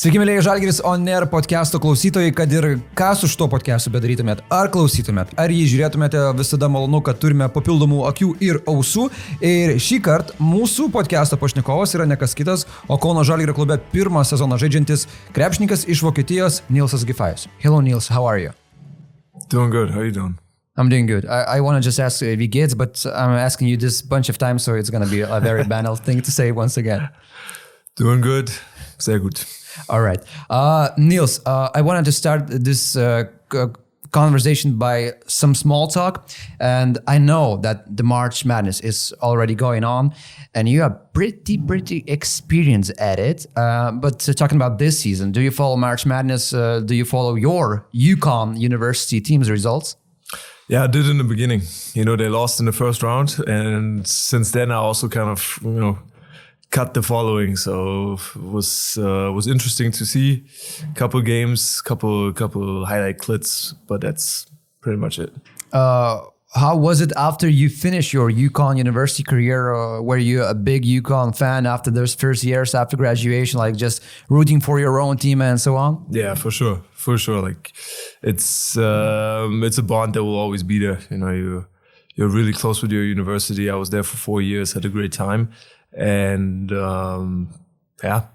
Sveiki, mėlyje Žalgeris On Air podcast'o klausytojai, kad ir ką su šito podcast'u bedarytumėt, ar klausytumėt, ar jį žiūrėtumėte, visada malonu, kad turime papildomų akių ir ausų. Ir šį kartą mūsų podcast'o pašnekovas yra ne kas kitas, o Kauno Žalgerio klube pirmą sezoną žaidžiantis krepšininkas iš Vokietijos Nilsas Gifajus. Hello Nils, how are you? Doing good. How you doing? I'm doing good. I, I want to just ask if he gets, but I'm asking you this bunch of times, so it's going to be a very banal thing to say once again. Doing good. Sehr gut. All right. Uh, Niels, uh, I wanted to start this uh, conversation by some small talk. And I know that the March Madness is already going on, and you are pretty, pretty experienced at it. Uh, but uh, talking about this season, do you follow March Madness? Uh, do you follow your UConn University team's results? Yeah, I did in the beginning. You know, they lost in the first round, and since then I also kind of you know cut the following. So it was uh, was interesting to see. Couple games, couple couple highlight clips, but that's pretty much it. Uh, how was it after you finished your UConn university career? Uh, were you a big UConn fan after those first years after graduation, like just rooting for your own team and so on? Yeah, for sure, for sure. Like it's um, it's a bond that will always be there. You know, you you're really close with your university. I was there for four years, had a great time, and um, yeah,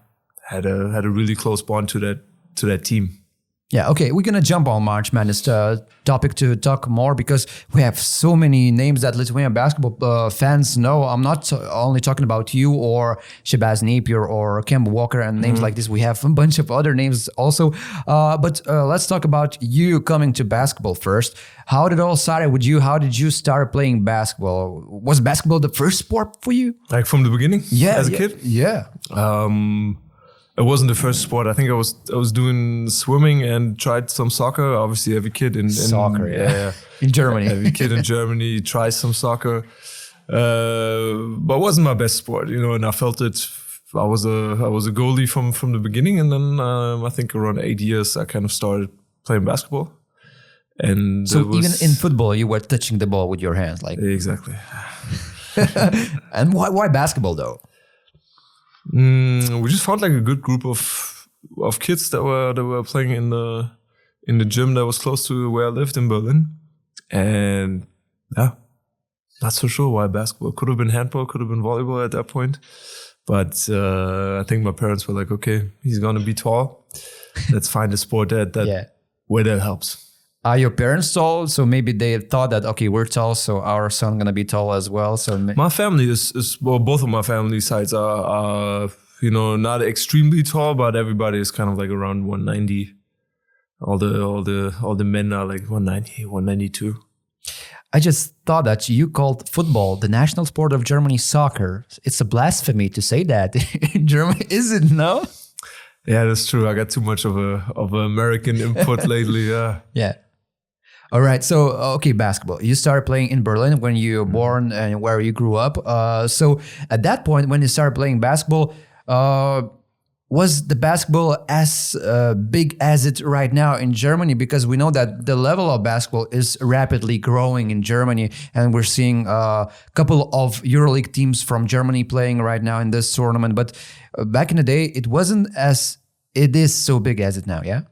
had a had a really close bond to that to that team. Yeah, okay, we're gonna jump on March Madness uh, topic to talk more because we have so many names that Lithuanian basketball uh, fans know. I'm not only talking about you or Shabazz Napier or Kemba Walker and names like this. We have a bunch of other names also. Uh, but uh, let's talk about you coming to basketball first. How did it all started with you? How did you start playing basketball? Was basketball the first sport for you? Like from the beginning, Yeah, as a yeah, kid. Yeah. Um, it wasn't the first sport. I think I was I was doing swimming and tried some soccer. Obviously, every kid in, in Soccer, yeah. In Germany. every kid in Germany tries some soccer. Uh, but it wasn't my best sport, you know. And I felt it. I was a I was a goalie from from the beginning, and then um, I think around eight years I kind of started playing basketball. And So even in football, you were touching the ball with your hands, like. exactly. And why why basketball though? Mm, we just found like a good group of of kids that were that were playing in the in the gym that was close to where I lived in Berlin, and yeah, not so sure why basketball. Could have been handball, could have been volleyball at that point, but uh, I think my parents were like, okay, he's gonna be tall. Let's find a sport that that Yeah. where that helps. Are your parents tall? So maybe they thought that okay, we're tall, so our son gonna be tall as well. So My family is, is well, both of my family sides are, are, you know, not extremely tall, but everybody is kind of like around 190. All the all the all the men are like 190, 192. I just thought that you called football the national sport of Germany soccer. It's a blasphemy to say that in Germany, is it? No. Yeah, that's true. I got too much of a of an American input lately. Yeah. Yeah. All right. So, okay, basketball. You started playing in Berlin when you were born and where you grew up. Uh, so, at that point, when you started playing basketball, uh, was the basketball as uh, big as it right now in Germany? Because we know that the level of basketball is rapidly growing in Germany, and we're seeing a couple of EuroLeague teams from Germany playing right now in this tournament. But uh, back in the day, it wasn't as it is so big as it now. Yeah.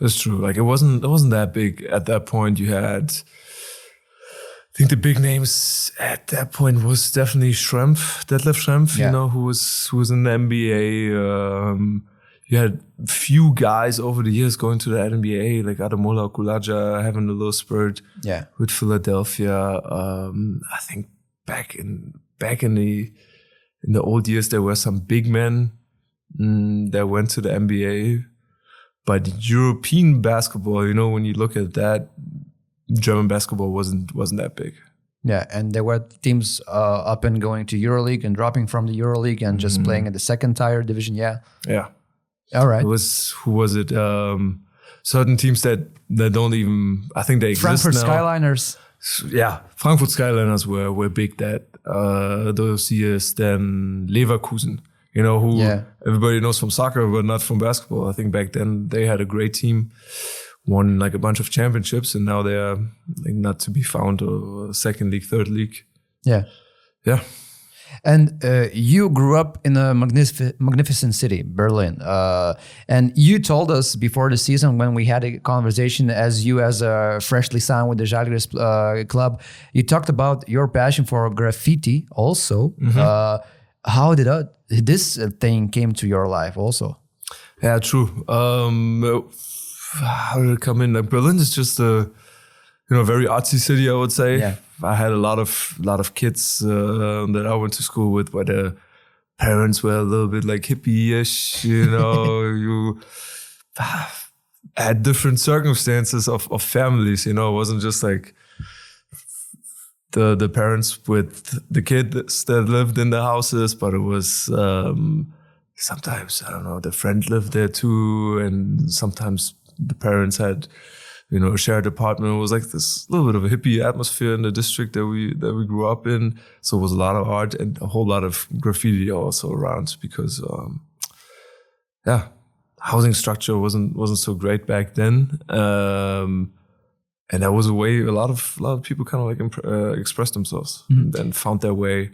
That's true. Like it wasn't it wasn't that big at that point. You had I think the big names at that point was definitely Schrempf, Detlef Schrempf, Yeah. you know, who was who was in the NBA. Um, you had few guys over the years going to the NBA, like Ademola Okulaja having a little spurt Yeah. with Philadelphia. Um, I think back in back in the in the old years there were some big men mm, that went to the NBA. But European basketball, you know, when you look at that, German basketball wasn't wasn't that big. Yeah, and there were teams uh, up and going to EuroLeague and dropping from the EuroLeague and just playing in the second tier division. Yeah. Yeah. All right. It was who was it? Um, certain teams that that don't even I think they exist Frankfurt now. Skyliners. Yeah, Frankfurt Skyliners were were big that uh, those years. Then Leverkusen, you know, who Yeah. everybody knows from soccer but not from basketball. I think back then they had a great team, won like a bunch of championships, and now they are like not to be found or second league, third league. Yeah. Yeah, And uh, you grew up in a magnific- magnificent city, Berlin. Uh, and you told us before the season when we had a conversation, as you as a freshly signed with the Žalgiris uh, club, you talked about your passion for graffiti also. Uh, how did that, this thing came to your life also? Yeah, true. Um, how did it come in? Like Berlin is just a you know very artsy city. I would say. Yeah. I had a lot of lot of kids uh, that I went to school with, where the parents were a little bit like hippie-ish. You know, you had different circumstances of of families. You know, it wasn't just like the the parents with the kids that lived in the houses, but it was um, sometimes I don't know the friend lived there too, and sometimes the parents had you know a shared apartment. It was like this little bit of a hippie atmosphere in the district that we that we grew up in. So it was a lot of art and a whole lot of graffiti also around because um, yeah, housing structure wasn't wasn't so great back then. Um, and that was a way a lot of a lot of people kind of like imp- uh, expressed themselves and then found their way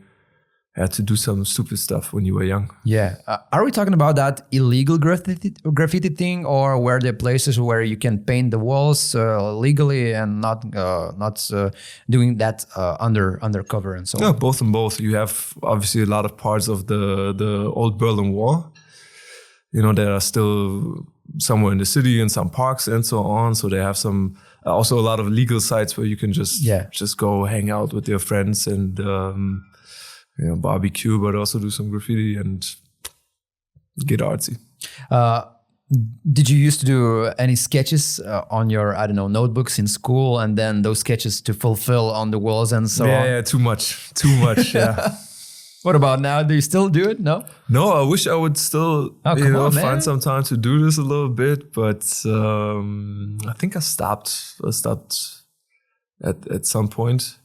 had to do some stupid stuff when you were young. Yeah. Uh, are we talking about that illegal graffiti, graffiti thing, or where the places where you can paint the walls uh, legally and not uh, not uh, doing that uh, under undercover and so No, on? both and both. You have obviously a lot of parts of the the old Berlin Wall, you know, that are still somewhere in the city in some parks and so on. So they have some also a lot of legal sites where you can just Yeah. just go hang out with your friends and um, you know barbecue, but also do some graffiti and get artsy. Uh, did you used to do any sketches uh, on your I don't know notebooks in school, and then those sketches to fulfill on the walls and so yeah, on? yeah, too much, too much. Yeah. What about now? Do you still do it? No. No, I wish I would still Oh, you know on, find some time to do this a little bit, but um, I think I stopped. I stopped at at some point.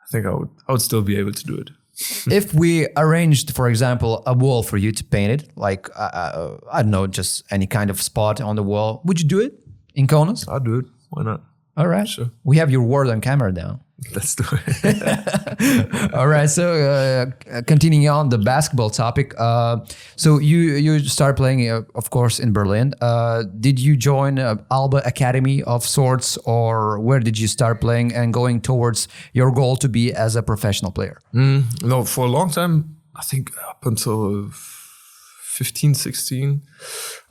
I think I would I would still be able to do it. if we arranged, for example, a wall for you to paint it, like uh, uh, I don't know, just any kind of spot on the wall, would you do it in Kaunas? I'll do it. Why not? All right. Sure. We have your word on camera now. Let's do it. All right. So uh, continuing on the basketball topic, uh, so you you started playing, uh, of course, in Berlin. Uh, did you join uh, Alba Academy of sorts, or where did you start playing and going towards your goal to be as a professional player? no, for a long time, I think up until 15, 16,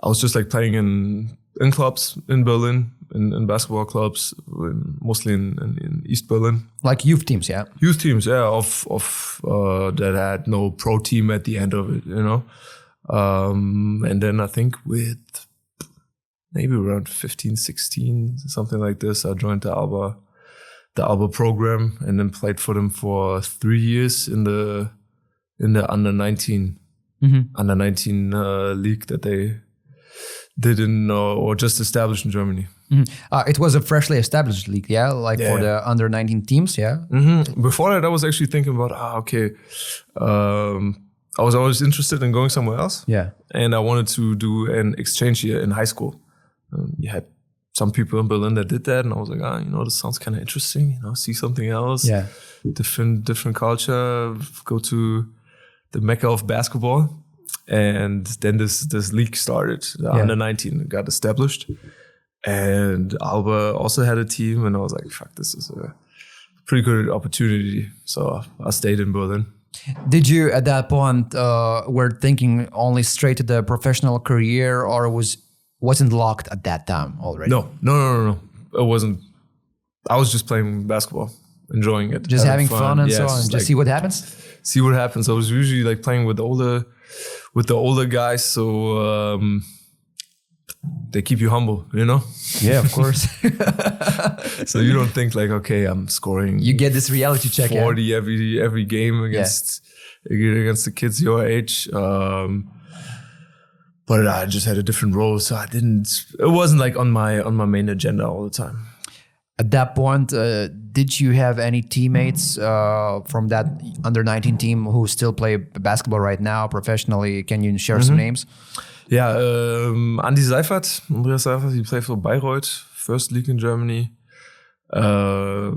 I was just like playing in in clubs in Berlin, in, in basketball clubs, in, mostly in, in, in East Berlin. Like youth teams, yeah. youth teams, yeah, of of uh, that had no pro team at the end of it, you know. Um, and then I think with maybe around 15, 16, something like this, I joined the Alba, the Alba program, and then played for them for three years in the in the under 19 under 19 uh, league that they did in uh, or just established in Germany. Uh, it was a freshly established league, yeah, like for the under 19 teams, yeah. hmm Before that, I was actually thinking about, ah, okay, um, I was always interested in going somewhere else. Yeah. And I wanted to do an exchange year in high school. Um, you had some people in Berlin that did that, and I was like, ah, you know, this sounds kind of interesting. You know, see something else, Yeah. different different culture. Go to the mecca of basketball, and then this this league started. The Yeah. under nineteen got established, and Alba also had a team, and I was like, fuck, this is a pretty good opportunity. So I stayed in Berlin. Did you at that point uh, were thinking only straight to the professional career, or was wasn't locked at that time already? No, no, no, no, no. It wasn't. I was just playing basketball, enjoying it, just having fun, and so on, just like, see what happens. see what happens. I was usually like playing with older, with the older guys, so um, they keep you humble, you know. Yeah, of course. So you don't think like, okay, I'm scoring you get this reality check. yeah? forty every every game against against the kids your age. Um, but I just had a different role, so I didn't. It wasn't like on my on my main agenda all the time. At that point, uh, did you have any teammates uh, from that under 19 team who still play basketball right now professionally? Can you share some names? Yeah, um, Andy Seiferth, Andreas Seiferth, he played for Bayreuth, first league in Germany. Uh,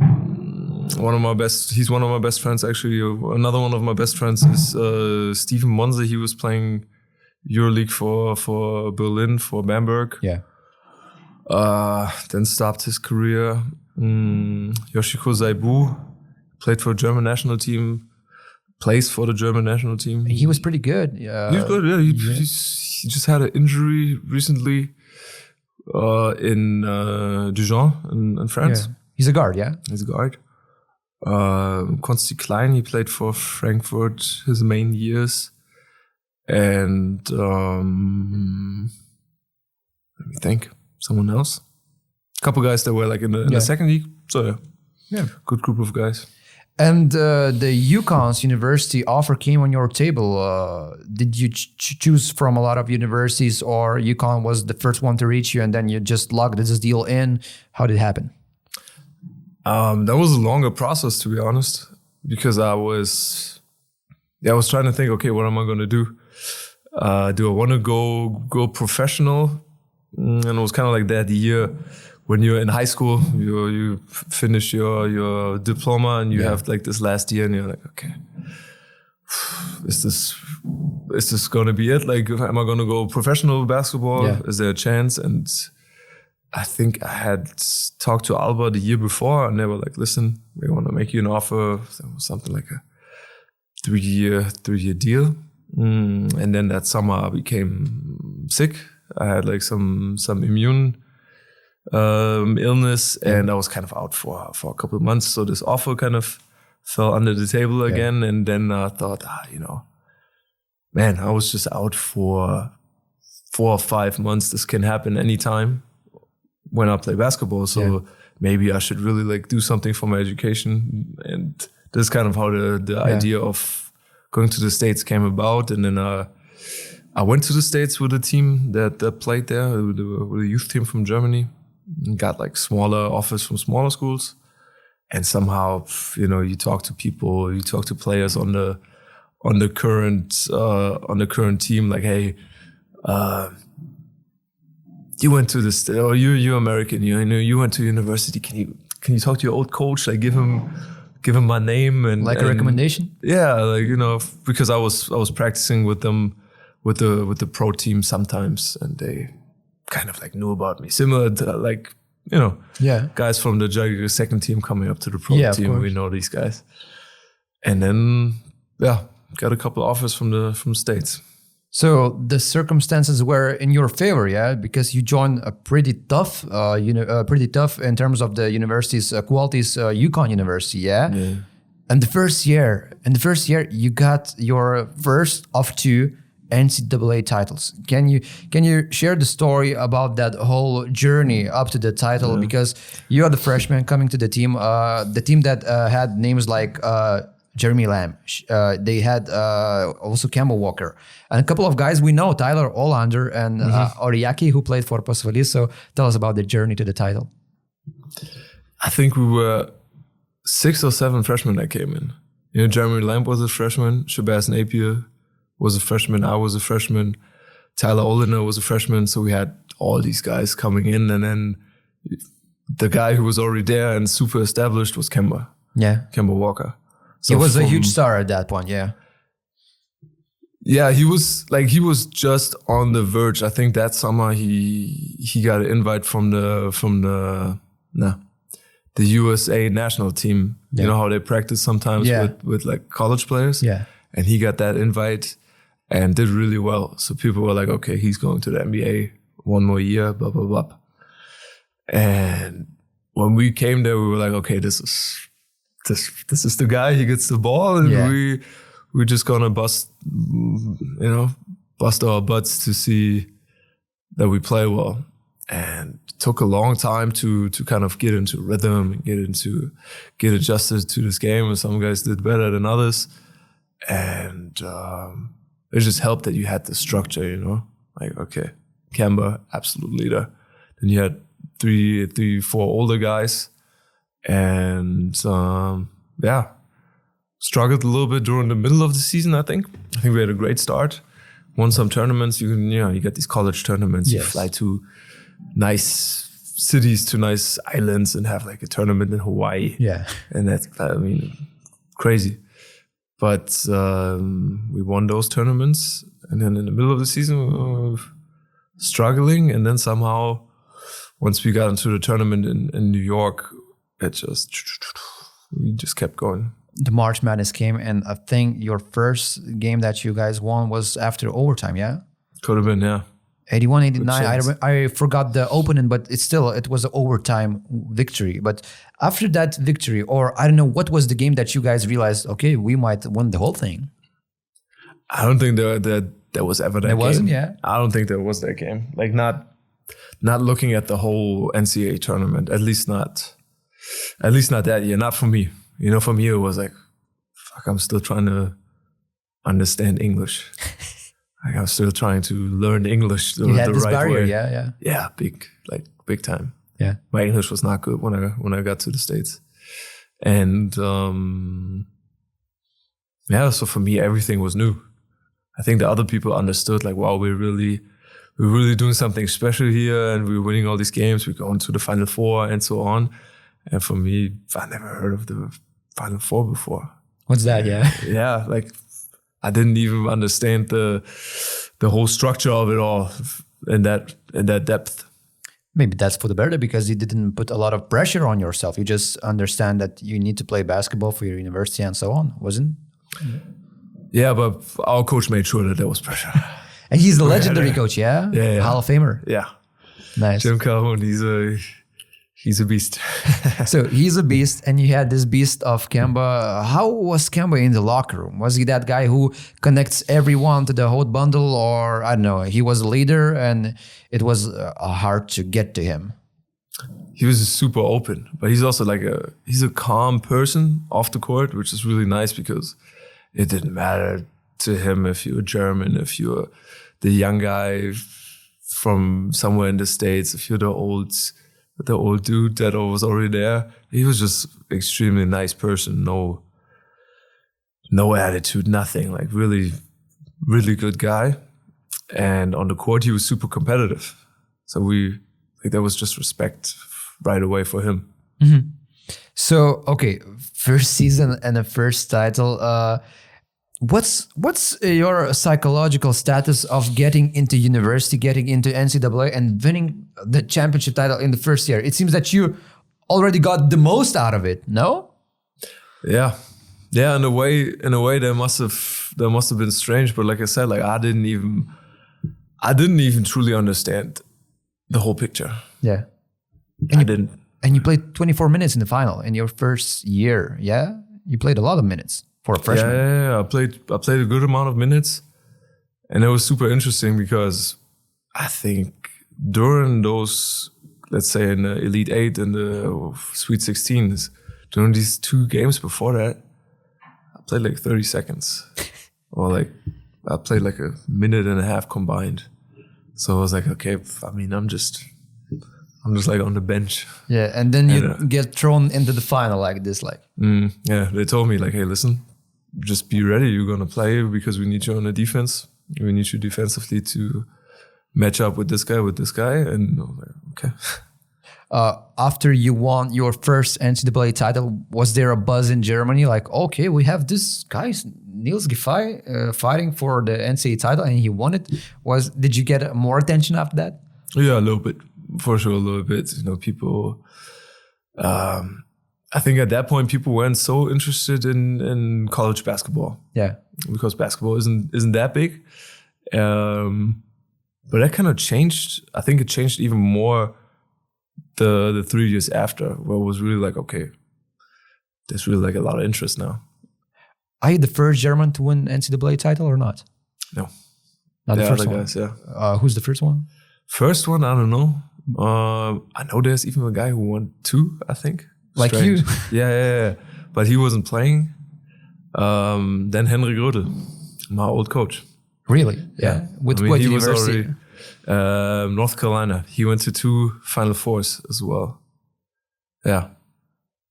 one of my best. He's one of my best friends. Actually, another one of my best friends is uh, Stephen Monze. He was playing EuroLeague for for Berlin for Bamberg. Yeah. Uh, then stopped his career. Mm, Joshiko Saibou played for German national team. Plays for the German national team. He was pretty good. Uh, He's good. Yeah, he, he's, he just had an injury recently uh, in uh, Dijon in, in France. yeah. He's a guard, yeah. He's a guard. Uh, Konsti Klein, he played for Frankfurt his main years. And um, let me think, someone else. A couple guys that were like in the, in Yeah. the second league. So yeah, Yeah. good group of guys. And uh, the UConn's university offer came on your table. Uh, did you ch- ch- choose from a lot of universities, or UConn was the first one to reach you, and then you just logged this deal in? How did it happen? Um, that was a longer process, to be honest, because I was, yeah, I was trying to think, okay, what am I going to do? Uh, do I want to go go professional? Mm, And it was kind of like that year when you're in high school, you you finish your your diploma and you Yeah. have like this last year, and you're like, okay, is this is this going to be it? Like, am I going to go professional basketball? Yeah. Is there a chance? And I think I had talked to Alba the year before, and they were like, "Listen, we want to make you an offer, something like a three-year, three-year deal." Mm, and then that summer, I became sick. I had like some some immune um, illness, and I was kind of out for for a couple of months. So this offer kind of fell under the table again, and then I thought, ah, you know, man, I was just out for four or five months. This can happen anytime when I play basketball. So Yeah. maybe I should really like do something for my education. And that's kind of how the, the idea of going to the States came about. And then uh, I went to the States with a team that, that played there, with a, with a youth team from Germany, got like smaller offers from smaller schools. And somehow, you know, you talk to people, you talk to players on the on the current uh, on the current team, like, hey, uh, you went to this or you you American you know you went to university can you can you talk to your old coach like give him give him my name and Like a and- recommendation? yeah like you know because I was I was practicing with them with the with the pro team sometimes and they kind of like knew about me. Similar to like you know Yeah. guys from the Jaguar second team coming up to the pro Yeah, team. We know these guys. And then yeah got a couple offers from the from the states. So the circumstances were in your favor, yeah, because you joined a pretty tough, uh, you know, uh, pretty tough in terms of the university's uh, qualities, uh, UConn University, yeah? And the first year, in the first year, you got your first of two NCAA titles. Can you can you share the story about that whole journey up to the title? Because you are the freshman coming to the team, uh, the team that uh, had names like. Uh, Jeremy Lamb. Uh, they had uh, also Kemba Walker and a couple of guys we know, Tyler Olander and uh, Oriakhi, who played for Pasvalys. So tell us about the journey to the title. I think we were six or seven freshmen that came in. You know, Jeremy Lamb was a freshman, Shabazz Napier was a freshman, I was a freshman, Tyler Olander was a freshman. So we had all these guys coming in, and then the guy who was already there and super established was Kemba, Yeah, Kemba Walker. So he was a huge star at that point. Yeah, Yeah, he was like he was just on the verge. I think that summer he he got an invite from the from the no the USA national team. Yeah. You know how they practice sometimes Yeah. with with like college players. Yeah. and he got that invite and did really well. So people were like, okay, he's going to the NBA one more year. Blah blah blah. And when we came there, we were like, okay, this is this this is the guy. He gets the ball, and Yeah. we we're just gonna bust, you know, bust our butts to see that we play well. And it took a long time to to kind of get into rhythm, and get into get adjusted to this game. And some guys did better than others, and um, it just helped that you had the structure. You know, like okay, Kemba, absolute leader. Then you had three, three, four older guys, and um, yeah, struggled a little bit during the middle of the season. I think. I think we had a great start. Won some tournaments. You can, you know, you get these college tournaments. You fly to nice cities to nice islands and have like a tournament in Hawaii. Yeah. and that's I mean crazy. But um, we won those tournaments, and then in the middle of the season, we were struggling, and then somehow, once we got into the tournament in, in New York, it just we just kept going. The March Madness came, and I think your first game that you guys won was after overtime. Yeah. Could have been, yeah. 81 89 I, I forgot the opening but it's still it was an overtime victory but after that victory or i don't know what was the game that you guys realized okay we might win the whole thing I don't think there that there was ever that There game. wasn't, yeah? I don't think there was that game. Like not not looking at the whole NCAA tournament. At least not at least not that year. Not for me. You know, for me it was like fuck, I'm still trying to understand English. like I'm still trying to learn English the, you had the this right barrier way. yeah yeah Yeah, big like big time. Yeah My English was not good when I when I got to the States. And um yeah, so for me everything was new. I think the other people understood like, wow, we're really we're really doing something special here and we're winning all these games, we're going to the final four and so on. And for me, I never heard of the final four before. what's that yeah Yeah, like I didn't even understand the the whole structure of it all in that in that depth. Maybe that's for the better because you didn't put a lot of pressure on yourself you just understand that you need to play basketball for your university and so on wasn't Yeah, but our coach made sure that there was pressure. and he's a legendary coach yeah Yeah, yeah. hall of famer yeah. nice Jim Calhoun, he's a he's a beast. so he's a beast, and you had this beast of Kemba. How was Kemba in the locker room? Was he that guy who connects everyone to the whole bundle, or I don't know? He was a leader, and it was uh, hard to get to him. he was super open, but he's also like a he's a calm person off the court, which is really nice because it didn't matter to him if you're German, if you're the young guy from somewhere in the states, if you're the old the old dude that was already there. He was just extremely nice person. No, no attitude, nothing. Like really, really good guy. And on the court, he was super competitive. So we like there was just respect right away for him. So okay, first season and the first title. Uh, what's what's uh, your psychological status of getting into university, getting into NCAA, and winning the championship title in the first year? It seems that you already got the most out of it. No. Yeah. Yeah, in a way in a way there must have there must have been strange, but like I said, like I didn't even I didn't even truly understand the whole picture. Yeah. and I didn't. And you played 24 minutes in the final in your first year. Yeah. You played a lot of minutes for a Yeah, freshman. yeah, yeah. I played I played a good amount of minutes. And it was super interesting because I think during those let's say in the Elite Eight and the Sweet Sixteens, during these two games before that, I played like 30 seconds. or like I played like a minute and a half combined. So I was like, okay, I mean I'm just I'm just like on the bench. Yeah. And then you Yeah. get thrown into the final like this. Like, Mm, yeah, they told me like, hey, listen, just be ready. You're gonna play because we need you on the defense. We need you defensively to match up with this guy, with this guy. And like, okay. uh, after you won your first NCAA title, was there a buzz in Germany like, okay, we have this guy, Niels Giffey, uh, fighting for the NCAA title and he won it? Was Did you get more attention after that? Yeah, a little bit, for sure, a little bit. You know, people. Um, I think at that point, people weren't so interested in in college basketball Yeah. because basketball isn't isn't that big. Um, but that kind of changed. I think it changed even more the the three years after, where it was really like, okay, there's really like a lot of interest now. Are you the first German to win NCAA title or not? No, Not the first one. guys, yeah. Uh, who's the first one? First one, I don't know. Uh, I know there's even a guy who won two. I think, Like Strange. you? yeah, yeah, yeah. But he wasn't playing. Um, then Henrik Rödl, my old coach. Really? Yeah. With I mean, what he was university? already um, North Carolina. He went to two Final Fours as well. Yeah,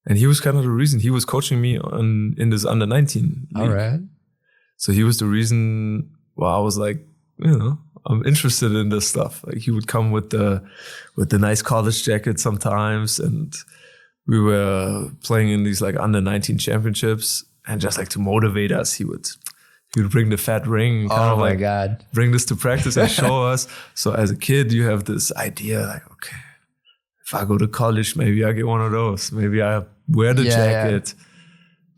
and he was kind of the reason he was coaching me on in this under nineteen. All right. So he was the reason why I was like, you know, I'm interested in this stuff. Like he would come with the with the nice college jacket sometimes, and we were playing in these like under 19 championships, and just like to motivate us, he would he would bring the fat ring. Kind Oh of my like god. bring this to practice and show us. So as a kid, you have this idea like, okay, if I go to college, maybe I get one of those. Maybe I wear the Yeah, yeah. jacket.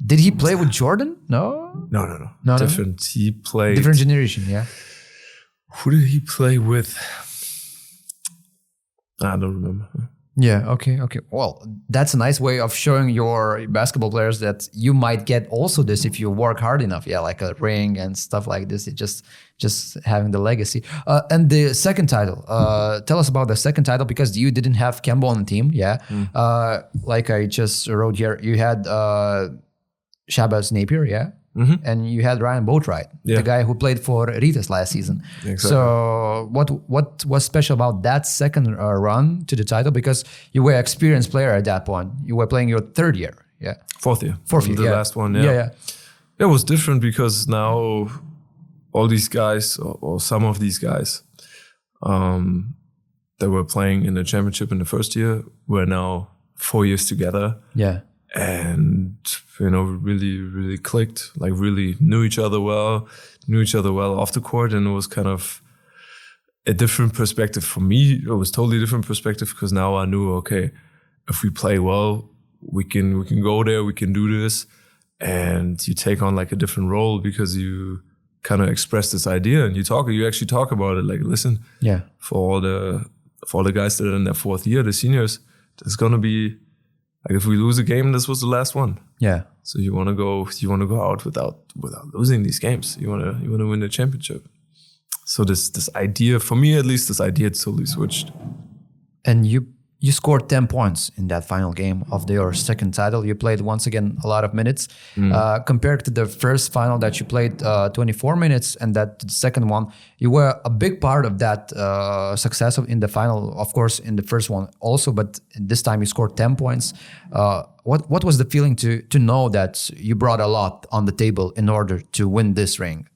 Did he play with Jordan? No. No, no, no, No, no? different. He played. Different generation, yeah. Who did he play with? I don't remember. Yeah. Okay. Okay. Well, that's a nice way of showing your basketball players that you might get also this if you work hard enough. Yeah, like a ring and stuff like this. It just just having the legacy. Uh, and the second title. Uh, tell us about the second title because you didn't have Kemba on the team. Yeah. Uh, like I just wrote here, you had uh, Shabazz Napier. Yeah. And you had Ryan Boatwright, Yeah. the guy who played for Rytas last season. Exactly. So, what what was special about that second uh, run to the title? Because you were an experienced player at that point. You were playing your third year. Yeah, Fourth year. fourth year. The yeah. last one. Yeah. yeah, yeah. It was different because now all these guys, or, or some of these guys, um, that were playing in the championship in the first year, were now four years together. yeah. And you know really really clicked like really knew each other well knew each other well off the court and it was kind of a different perspective for me it was totally different perspective because now i knew okay if we play well we can we can go there we can do this and you take on like a different role because you kind of express this idea and you talk you actually talk about it like listen Yeah. for all the for all the guys that are in their fourth year, the seniors, there's gonna be like if we lose a game, this was the last one. Yeah. So you wanna go you wanna go out without without losing these games. You wanna you wanna win the championship. So this this idea, for me at least, this idea totally switched. And you you scored ten points in that final game of your second title. You played once again a lot of minutes uh, compared to the first final that you played uh, twenty four minutes, and that the second one you were a big part of that uh, success in the final. Of course, in the first one also, but this time you scored ten points. Uh, what what was the feeling to to know that you brought a lot on the table in order to win this ring?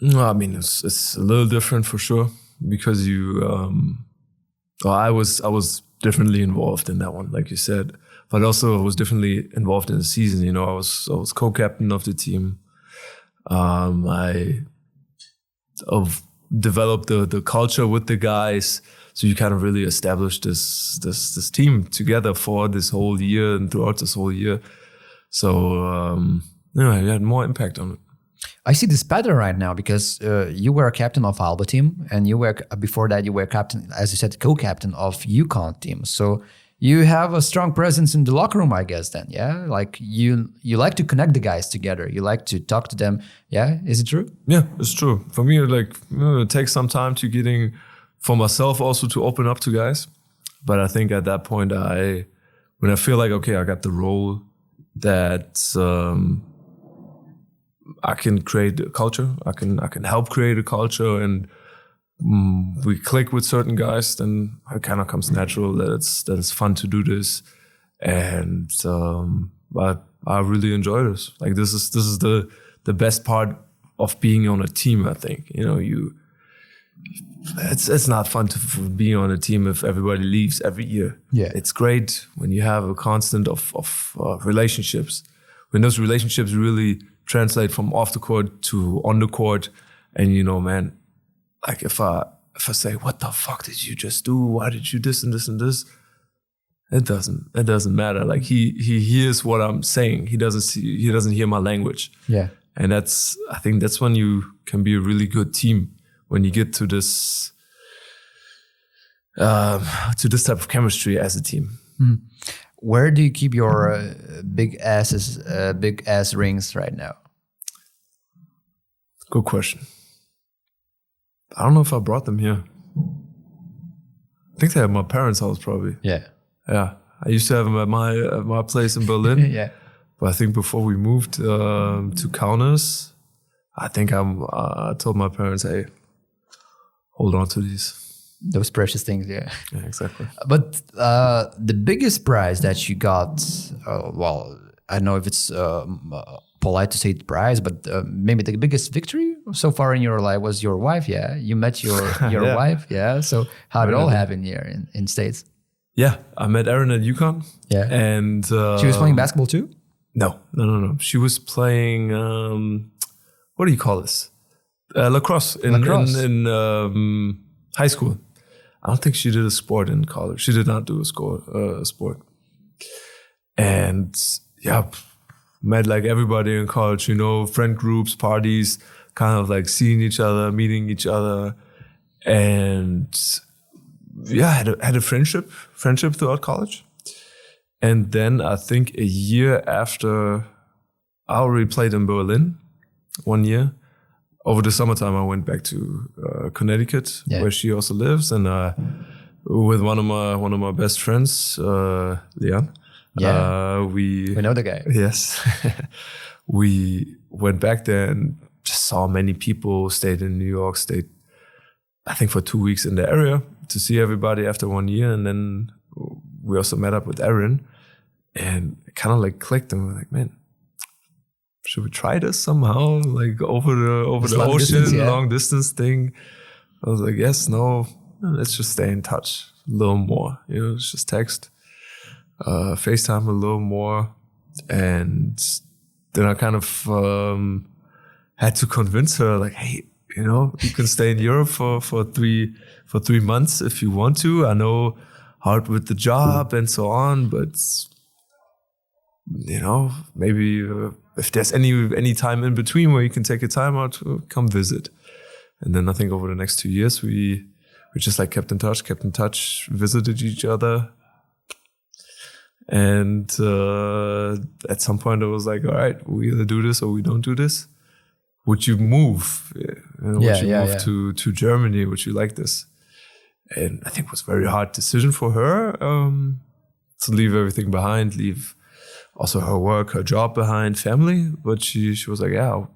No, I mean it's it's a little different for sure because you um I was I was differently involved in that one, like you said. But also I was differently involved in the season. You know, I was I was co-captain of the team. Um I of developed the the culture with the guys. So you kind of really established this this this team together for this whole year and throughout this whole year. So um yeah, it had more impact on it. I see this pattern right now because uh, you were a captain of Alba team, and you were before that you were captain, as you said, co-captain of UConn team. So you have a strong presence in the locker room, I guess. Then, yeah, like you you like to connect the guys together. You like to talk to them. Yeah, is it true? Yeah, it's true. For me, like you know, it takes some time to getting for myself also to open up to guys. But I think at that point, I when I feel like okay, I got the role that um, I can create a culture. I can I can help create a culture, and mm, we click with certain guys. Then it kind of comes natural that it's that it's fun to do this, and um, but I really enjoy this. Like this is this is the the best part of being on a team. I think you know you. It's it's not fun to be on a team if everybody leaves every year. Yeah. it's great when you have a constant of of uh, relationships. When those relationships really translate from off the court to on the court, and you know, man, like if I if I say, "What the fuck did you just do? Why did you this and this and this?" It doesn't. It doesn't matter. Like he he hears what I'm saying. He doesn't see. He doesn't hear my language. Yeah. And that's I think that's when you can be a really good team when you get to this um, to this type of chemistry as a team. Where do you keep your uh, big asses, uh, big ass rings right now? Good question. I don't know if I brought them here. I think they're at my parents' house, probably. Yeah. Yeah, I used to have them at my at my place in Berlin. Yeah. But I think before we moved um, to Kaunas, I think I'm. Uh, I told my parents, "Hey, hold on to these." Those precious things. Yeah. Yeah, exactly. But uh, the biggest prize that you got, uh, well, I don't know if it's um, uh, polite to say the prize, but uh, maybe the biggest victory so far in your life was your wife. Yeah, you met your your Yeah. wife. Yeah. So how did it all happen here in in states? Yeah, I met Erin at UConn. Yeah. and uh, She was playing basketball too. No, no, no, no. She was playing. Um, what do you call this? Uh, lacrosse in Lacrosse. in, in um, high school. I don't think she did a sport in college. She did not do a score uh, sport. And yeah, met like everybody in college. You know, friend groups, parties, kind of like seeing each other, meeting each other, and yeah, had a, had a friendship friendship throughout college. And then I think a year after I already played in Berlin, one year. Over the summertime, I went back to uh, Connecticut, Yeah. where she also lives, and uh, with one of my one of my best friends, uh, Leon. Yeah. uh, we We know the guy. Yes. we went back there and just saw many people, stayed in New York, stayed, I think, for two weeks in the area to see everybody after one year. And then we also met up with Aaron, and kind of like clicked and we we're like, man, should we try this somehow? Like over the over This the ocean, distance, yeah. long distance thing. I was like, yes, no, let's just stay in touch a little more. You know, it's just text uh, FaceTime a little more, and then I kind of um, had to convince her, like, hey, you know, you can stay in Europe for for three for three months if you want to. I know hard with the job and so on, but you know, maybe uh, if there's any any time in between where you can take a time out, uh, come visit. And then I think over the next two years, we we just like kept in touch, kept in touch, visited each other, and uh, at some point, I was like, all right, we either do this or we don't do this. Would you move? You know, Yeah, would you yeah, move yeah. to to Germany? Would you like this? And I think it was a very hard decision for her um, to leave everything behind, leave also her work, her job behind, family. But she she was like, yeah, I'll-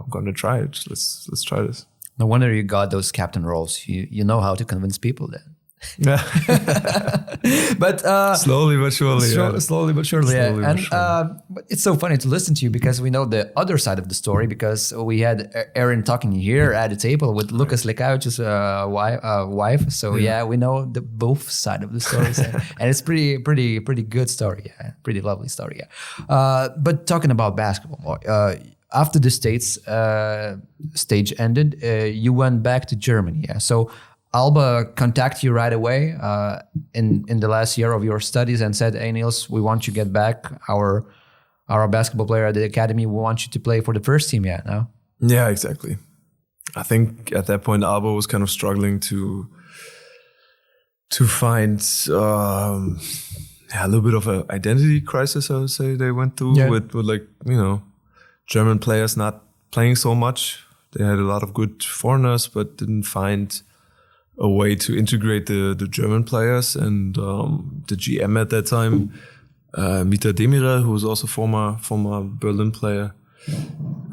I'm gonna try it. Let's let's try this. No wonder you got those captain roles. You you know how to convince people then. Yeah, But uh, slowly but surely. Sure, yeah. slowly but surely, yeah. Slowly but and surely. uh, it's so funny to listen to you because we know the other side of the story because we had Aaron talking here at the table with Lucas Lekavičius' uh, wife, uh, wife. So yeah. we know the both side of the story, and, and it's pretty, pretty, pretty good story. Yeah, pretty lovely story. Yeah. Uh, but talking about basketball, uh, after the states uh, stage ended, uh, you went back to Germany. Yeah, so. Alba contacted you right away uh, in in the last year of your studies and said, "Hey Niels, we want you to get back. Our our basketball player at the academy. We want you to play for the first team. Yeah, no, Yeah, exactly. I think at that point Alba was kind of struggling to to find um, yeah, a little bit of an identity crisis. I would say they went through Yeah. with, with like you know German players not playing so much. They had a lot of good foreigners, but didn't find a way to integrate the the German players. And um, the GM at that time, uh, Mithat Demirel, who was also former former Berlin player,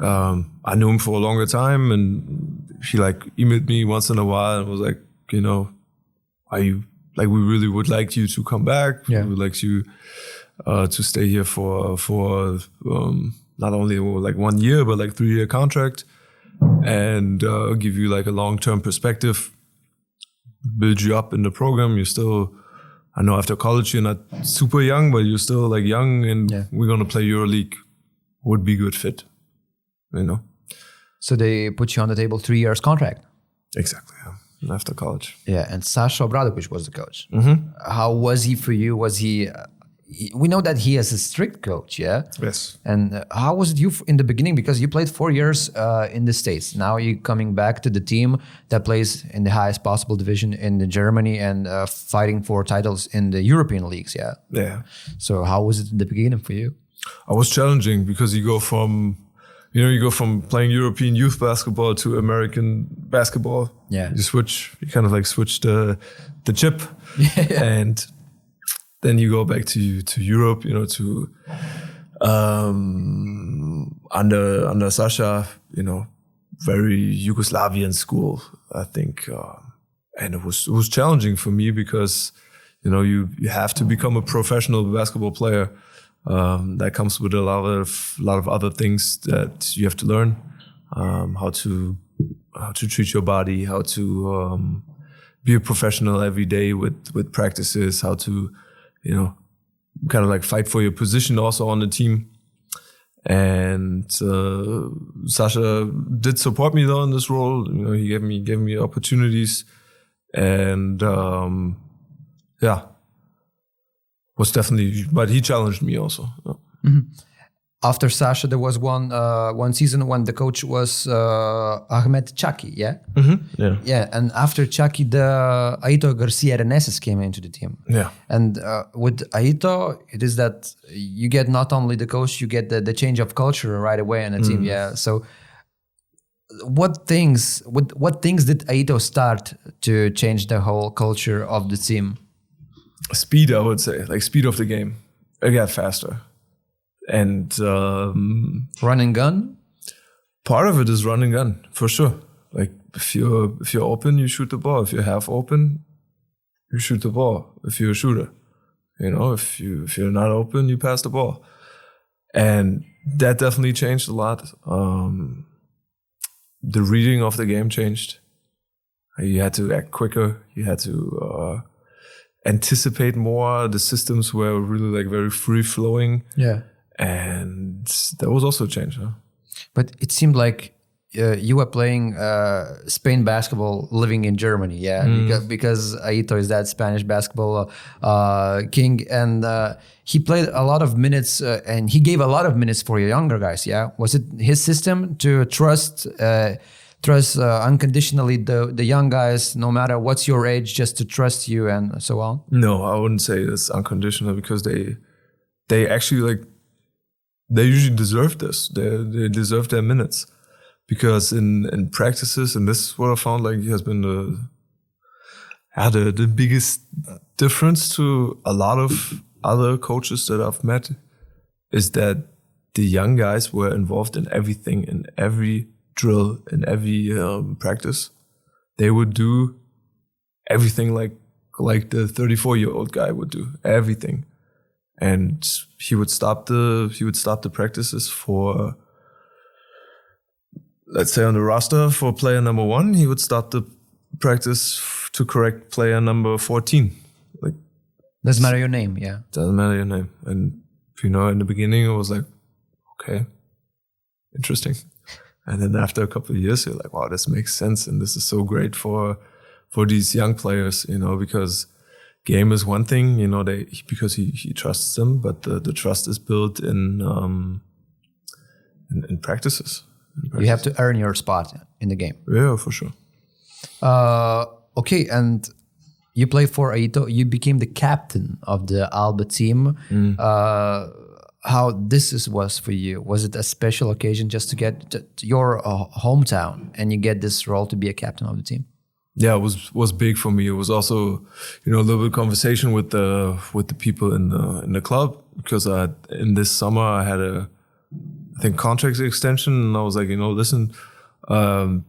um, I knew him for a longer time, and he like emailed me once in a while and was like, you know, are you like we really would like you to come back? Yeah. We would like you uh, to stay here for for um, not only like one year but like three year contract, and uh, give you like a long term perspective, build you up in the program. You're still. I know after college you're not super young, but you're still like young, and Yeah. we're gonna play EuroLeague. Would be good fit, you know. So they put you on the table, three years contract. Exactly. Yeah. After college. Yeah, and Sasha Obradovic was the coach. How was he for you? Was he, uh, he? We know that he is a strict coach. Yeah. Yes. And uh, how was it you in the beginning? Because you played four years uh, in the States. Now you're coming back to the team that plays in the highest possible division in the Germany and uh, fighting for titles in the European leagues. Yeah. Yeah. So how was it in the beginning for you? I was challenging because you go from, you know, you go from playing European youth basketball to American basketball. Yeah. You switch, you kind of like switch the, the chip. yeah. And then you go back to, to Europe, you know, to, um, under, under Sasha, you know, very Yugoslavian school, I think. Uh, and it was, it was challenging for me because, you know, you, you have to become a professional basketball player. Um, that comes with a lot of a lot of other things that you have to learn. um, how to how to treat your body, how to um, be a professional every day with with practices, how to you know kind of like fight for your position also on the team. And uh, Sasha did support me though in this role. You know, he gave me gave me opportunities, and um, yeah, was definitely. But he challenged me also. Yeah. After Sasha, there was one uh, one season when the coach was uh, Ahmet Çakı, yeah, Yeah, yeah, and after Chaki, the Aito Garcia Reneses came into the team. yeah. And uh, with Aito, it is that you get not only the coach, you get the, the change of culture right away in the team. Yeah. So, what things what what things did Aito start to change the whole culture of the team? speed, I would say, like speed of the game. It got faster, and um, Run and gun. part of it is run and gun for sure. Like if you're if you're open, you shoot the ball. If you're half open, you shoot the ball. If you're a shooter, you know, if you if you're not open, you pass the ball, and that definitely changed a lot. Um, the reading of the game changed. You had to act quicker. You had to uh, anticipate more. The systems were really like very free flowing, Yeah. And that was also a change. Huh? But it seemed like uh, you were playing uh, Spain basketball living in Germany, yeah, because, because Aito is that Spanish basketball uh, king, and uh, he played a lot of minutes, uh, and he gave a lot of minutes for your younger guys. Yeah, was it his system to trust? Uh, Trust uh, unconditionally the the young guys, no matter what's your age, just to trust you and so on. No, I wouldn't say it's unconditional because they they actually like they usually deserve this. They they deserve their minutes because in in practices and this is what I found like has been the yeah, the, the biggest difference to a lot of other coaches that I've met is that the young guys were involved in everything in every drill in every um, practice. They would do everything like like the 34 year old guy would do everything and he would stop the he would stop the practices for let's say on the roster for player number one he would stop the practice f- to correct player number 14 like Doesn't matter your name, yeah. doesn't matter your name. And you know in the beginning it was like okay interesting. And then after a couple of years you're like wow this makes sense. And this is so great for for these young players you know because game is one thing you know they because he, he trusts them but the, the trust is built in um in, in practices In You have to earn your spot in the game. yeah for sure Uh, okay, and you play for Aito. You became the captain of the Alba team. Uh, how this is, was for you? Was it a special occasion just to get to your uh, hometown and you get this role to be a captain of the team? Yeah it was was big for me. It was also you know a little bit of conversation with the with the people in the in the club because I, in this summer i had a i think contract extension and i was like you know listen um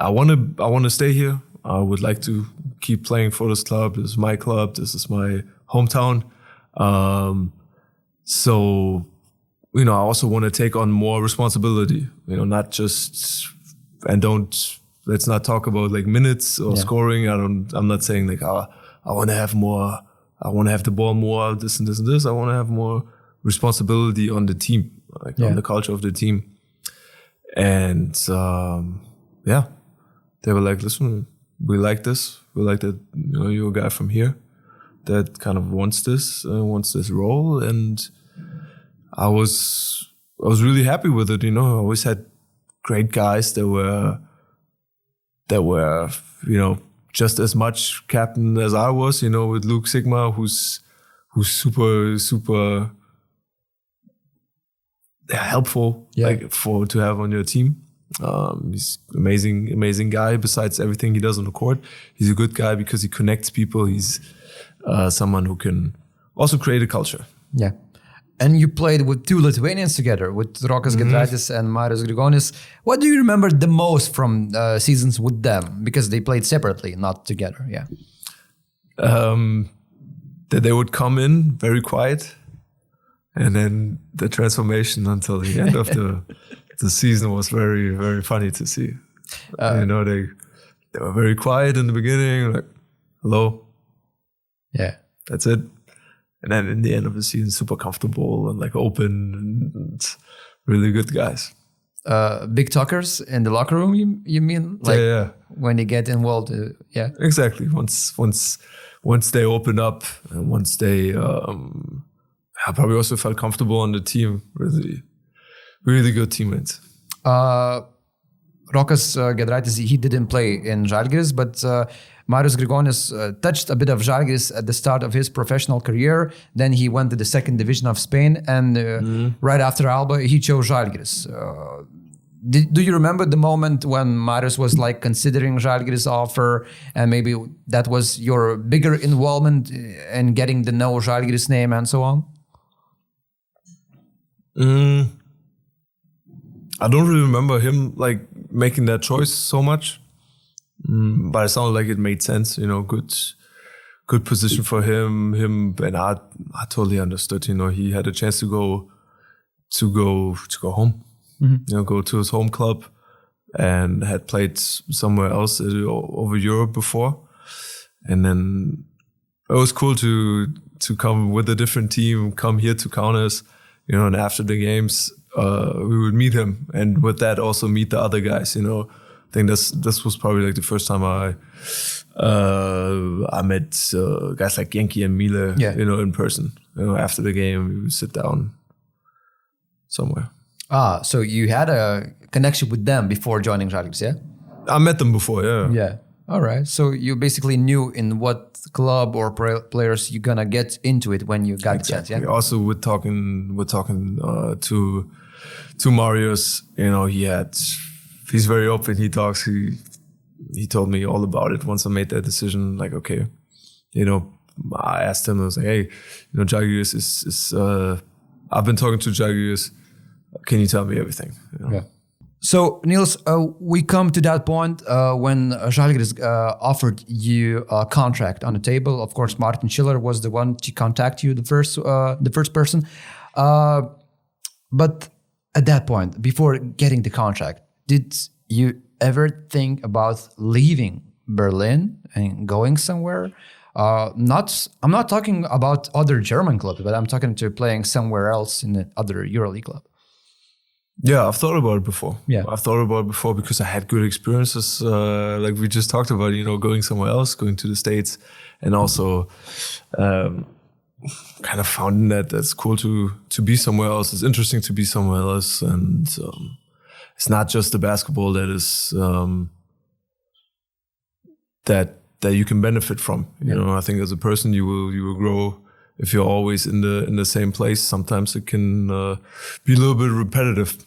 i want to i want to stay here. I would like to keep playing for this club. This is my club. This is my hometown. Um so you know i also want to take on more responsibility you know not just and don't let's not talk about like minutes or Yeah. scoring. I don't i'm not saying like oh, i want to have more i want to have the ball more this and this and this. I want to have more responsibility on the team like Yeah. on the culture of the team. And um yeah they were like listen we like this. We like that you know you're a guy from here that kind of wants this uh, wants this role. And i was i was really happy with it you know. I always had great guys that were that were you know just as much captain as i was you know with Luke Sikma who's who's super super helpful Yeah. like for to have on your team um, he's amazing amazing guy besides everything he does on the court he's a good guy because he connects people he's uh, someone who can also create a culture Yeah. And you played with two Lithuanians together, with Rokas Giedraitis and Marius Grigonis. What do you remember the most from uh, seasons with them? Because they played separately, not together. Yeah. um, that they would come in very quiet and then the transformation until the end of the the season was very very funny to see. Uh, you know, they they were very quiet in the beginning, like hello, Yeah. that's it. And then in the end of the season, super comfortable and like open and really good guys. Uh, big talkers in the locker room. You you mean like yeah, yeah. when they get involved? Uh, yeah. Exactly. Once once once they open up and once they um I probably also felt comfortable on the team. Really really good teammates. Uh, Rokas uh, Giedraitis, he didn't play in Žalgiris, but uh, Marius Grigonis uh, touched a bit of Žalgiris at the start of his professional career. Then he went to the second division of Spain, and uh, right after Alba, he chose Žalgiris. Uh, did, do you remember the moment when Marius was like considering Žalgiris offer, and maybe that was your bigger involvement in getting to know Žalgiris name and so on? Mm, I don't really remember him like making that choice so much, mm, but it sounded like it made sense. You know, good, good position for him. Him and I, I totally understood. You know, he had a chance to go, to go, to go home. You know, go to his home club, and had played somewhere else uh, over Europe before, and then it was cool to to come with a different team, come here to Kaunas, you know, and after the games, uh, we would meet him, and with that also meet the other guys. You know, I think this this was probably like the first time I uh, I met uh, guys like Yankee and Mile, Yeah. you know, in person. You know, after the game, we would sit down somewhere. Ah, so you had a connection with them before joining Žalgiris, yeah? I met them before, yeah. Yeah. All right. So you basically knew in what club or pra- players you're gonna get into it when you got the chance, yeah? Also, with talking, with talking uh, to to Marius, you know, he had he's very open. He talks. He he told me all about it once I made that decision. Like, okay, you know, I asked him. I was like, hey, you know, Žalgiris is is. Uh, I've been talking to Žalgiris. Can you tell me everything? You know? Yeah. So Niels, uh, we come to that point uh, when Žalgiris uh, offered you a contract on the table. Of course, Martin Schiller was the one to contact you, the first, uh, the first person. Uh, but at that point, before getting the contract, did you ever think about leaving Berlin and going somewhere? Uh, not, I'm not talking about other German clubs, but I'm talking to playing somewhere else in another EuroLeague club. Yeah, I've thought about it before. Yeah. I've thought about it before because I had good experiences, uh, like we just talked about, you know, going somewhere else, going to the States, and also um, kind of found that that's cool to to be somewhere else. It's interesting to be somewhere else, and um, it's not just the basketball that is um, that that you can benefit from. You know, I think as a person, you will you will grow if you're always in the in the same place. Sometimes it can uh, be a little bit repetitive.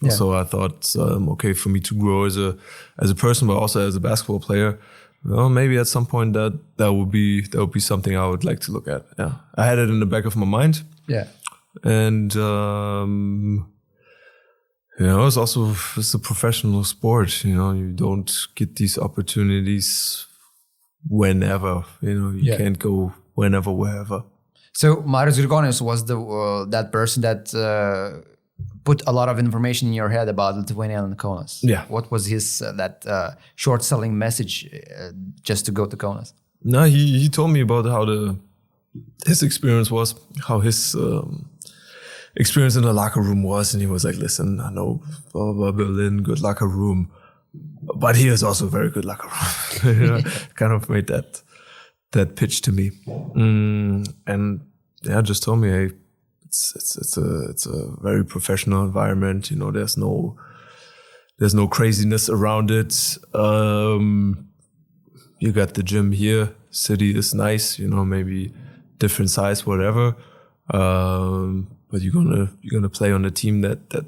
Yeah. So I thought, um, okay, for me to grow as a as a person, but also as a basketball player, well, maybe at some point that that would be that would be something I would like to look at. Yeah, I had it in the back of my mind, Yeah. and um, you know, it's also it's a professional sport. You know, you don't get these opportunities whenever. You know, you Yeah. can't go whenever, wherever. So Marius Grigonis was the uh, that person that uh, put a lot of information in your head about Lithuania and Kaunas. Yeah. What was his uh, that uh, short selling message uh, just to go to Kaunas? No, he he told me about how the his experience was, how his um, experience in the locker room was, and he was like, "Listen, I know blah, blah, Berlin, good locker room, but here is also very good locker room." you know, kind of made that that pitch to me, mm, and yeah, just told me, "Hey, it's it's it's a it's a very professional environment. You know, there's no there's no craziness around it." Um, you got the gym here. City is nice, you know, maybe different size, whatever. Um, but you're gonna you're gonna play on a team that that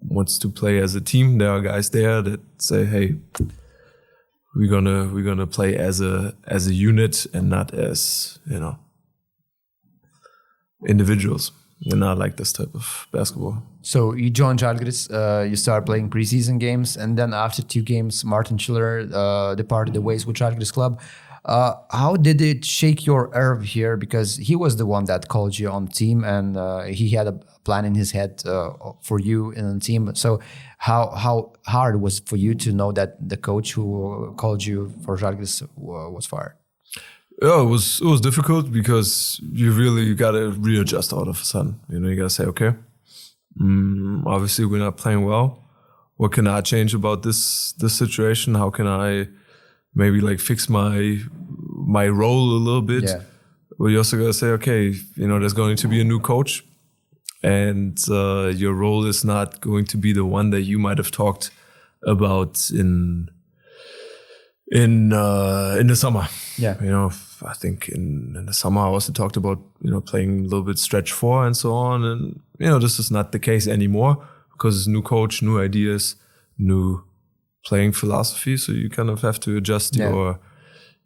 wants to play as a team. There are guys there that say, "Hey, we're gonna we're gonna play as a as a unit and not as you know individuals." And I like this type of basketball. So you joined Žalgiris, uh, you start playing preseason games, and then after two games, Martin Schiller uh, departed the ways with Žalgiris club. Uh, how did it shake your nerve here? Because he was the one that called you on team, and uh, he had a plan in his head uh, for you in the team. So, how how hard was for you to know that the coach who called you for Žalgiris was fired? Yeah, it was it was difficult because you really you gotta readjust all of a sudden. You know, you gotta say, okay, mm, obviously we're not playing well. What can I change about this this situation? How can I maybe like fix my my role a little bit? Yeah. Well, you also gotta say, okay, you know, there's going to be a new coach, and uh, your role is not going to be the one that you might have talked about in in uh, in the summer. Yeah. you know, I think in, in the summer I also talked about you know playing a little bit stretch four and so on, and you know this is not the case anymore because it's new coach, new ideas, new playing philosophy. So you kind of have to adjust Yeah. your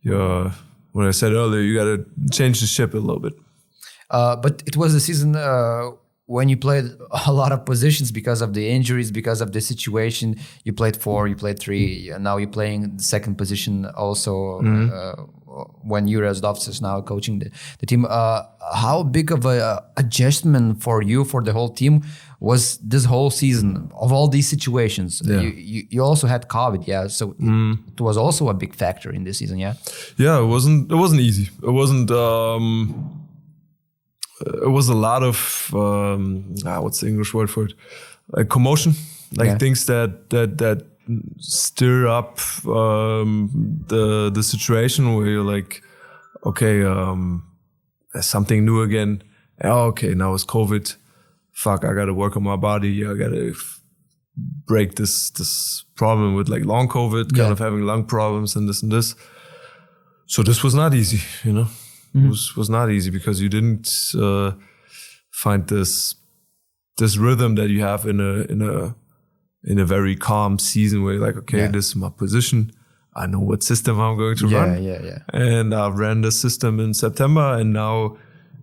your. When I said earlier, you got to change the ship a little bit. Uh, but it was a season uh, when you played a lot of positions because of the injuries, because of the situation. You played four, you played three, and now you're playing the second position also. Uh, when Juras Zdovc is now coaching the, the team, uh, how big of a uh, adjustment for you for the whole team was this whole season of all these situations? Yeah. You, you you also had COVID, yeah, so it, it was also a big factor in this season, yeah. Yeah, it wasn't. It wasn't easy. It wasn't. Um, it was a lot of um, ah, what's the English word for it? Like commotion, like Yeah. things that that that stir up um, the the situation where you're like, okay, um, something new again. Oh, okay, now it's COVID. Fuck, I got to work on my body. I got to break this this problem with like long COVID, kind Yeah. of having lung problems and this and this. So this was not easy, you know. Mm-hmm. It was was not easy because you didn't uh, find this this rhythm that you have in a in a in a very calm season where you're like, okay, Yeah. this is my position. I know what system I'm going to Yeah, run. yeah, yeah. And I ran the system in September, and now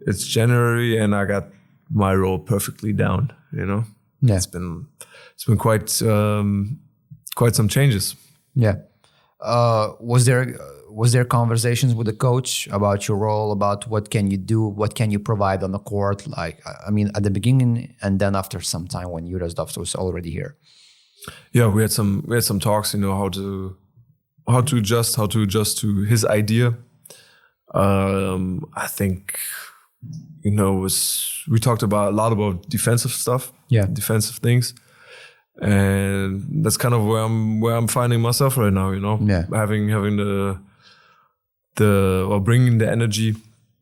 it's January, and I got my role perfectly down. You know, Yeah. it's been it's been quite um, quite some changes. Yeah. Uh, was there was there conversations with the coach about your role, about what can you do, what can you provide on the court? Like, I- mean, at the beginning and then after some time when Juras was already here. Yeah, we had some we had some talks. You know how to how to adjust, how to adjust to his idea. Um, I think you know was we talked about a lot about defensive stuff. Yeah. defensive things. And that's kind of where I'm where I'm finding myself right now, you know. Yeah. Having having the the or bringing the energy,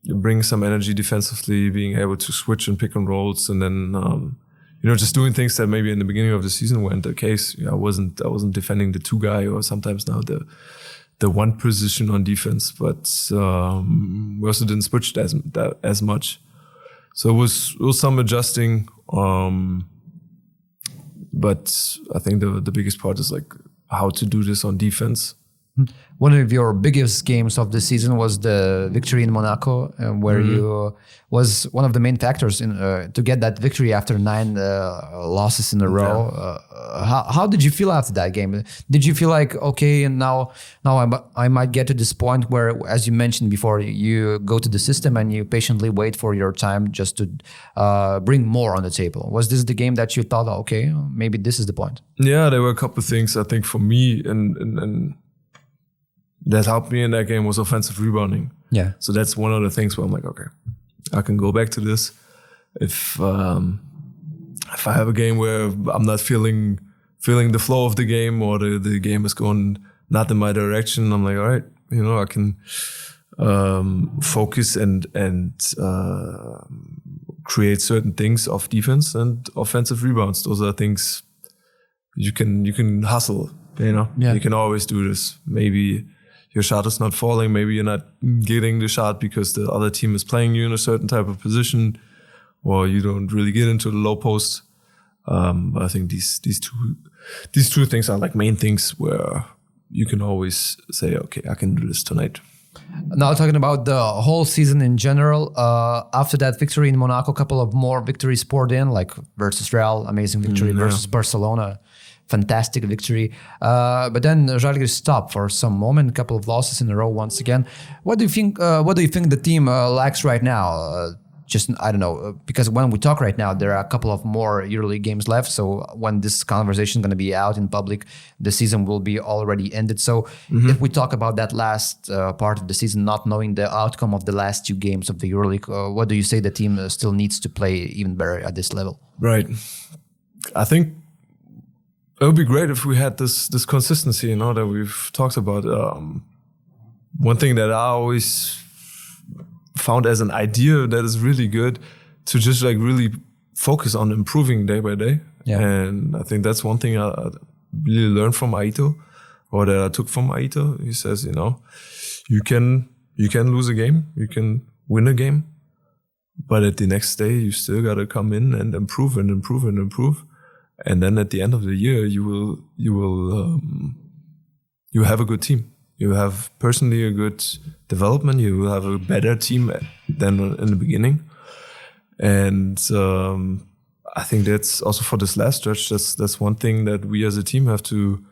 bring some energy defensively, being able to switch and pick and rolls, and then um, you know just doing things that maybe in the beginning of the season weren't the case. You know, I wasn't I wasn't defending the two guy or sometimes now the the one position on defense, but um, we also didn't switch as that as much. So it was it was some adjusting. Um, but I think the the biggest part is like how to do this on defense. One of your biggest games of the season was the victory in Monaco, uh, where Mm-hmm. you was one of the main factors in uh, to get that victory after nine uh, losses in a row. Uh, how, how did you feel after that game? Did you feel like okay, and now now I, I might get to this point where, as you mentioned before, you go to the system and you patiently wait for your time just to uh, bring more on the table. Was this the game that you thought, okay, maybe this is the point? Yeah, there were a couple of things I think for me and and, and that helped me in that game was offensive rebounding. Yeah, So that's one of the things where I'm like, okay, I can go back to this. If um, if I have a game where I'm not feeling feeling the flow of the game or the, the game is going not in my direction, I'm like, all right, you know, I can um, focus and and uh, create certain things of defense and offensive rebounds. Those are things you can you can hustle. You know, Yeah. you can always do this. Maybe your shot is not falling. Maybe you're not getting the shot because the other team is playing you in a certain type of position, or you don't really get into the low post. Um, but I think these these two these two things are like main things where you can always say, okay, I can do this tonight. Now talking about the whole season in general, uh, after that victory in Monaco, a couple of more victories poured in, like versus Real, amazing victory, versus Barcelona, fantastic victory. Uh, but then Žalgiris stopped for some moment, a couple of losses in a row once again. What do you think? Uh, what do you think the team uh, lacks right now? Uh, just I don't know uh, because when we talk right now, there are a couple of more EuroLeague games left. So when this conversation is going to be out in public, the season will be already ended. So if we talk about that last uh, part of the season, not knowing the outcome of the last two games of the EuroLeague, uh, what do you say the team uh, still needs to play even better at this level? Right. I think it would be great if we had this this consistency, you know, that we've talked about. Um, one thing that I always found as an idea that is really good to just like really focus on improving day by day. Yeah. And I think that's one thing I, I really learned from Aito, or that I took from Aito. He says, you know, you can you can lose a game, you can win a game, but at the next day you still gotta come in and improve and improve and improve. And then at the end of the year, you will you will um, you have a good team. You have personally a good development. You will have a better team than in the beginning. And um, I think that's also for this last stretch. That's that's one thing that we as a team have to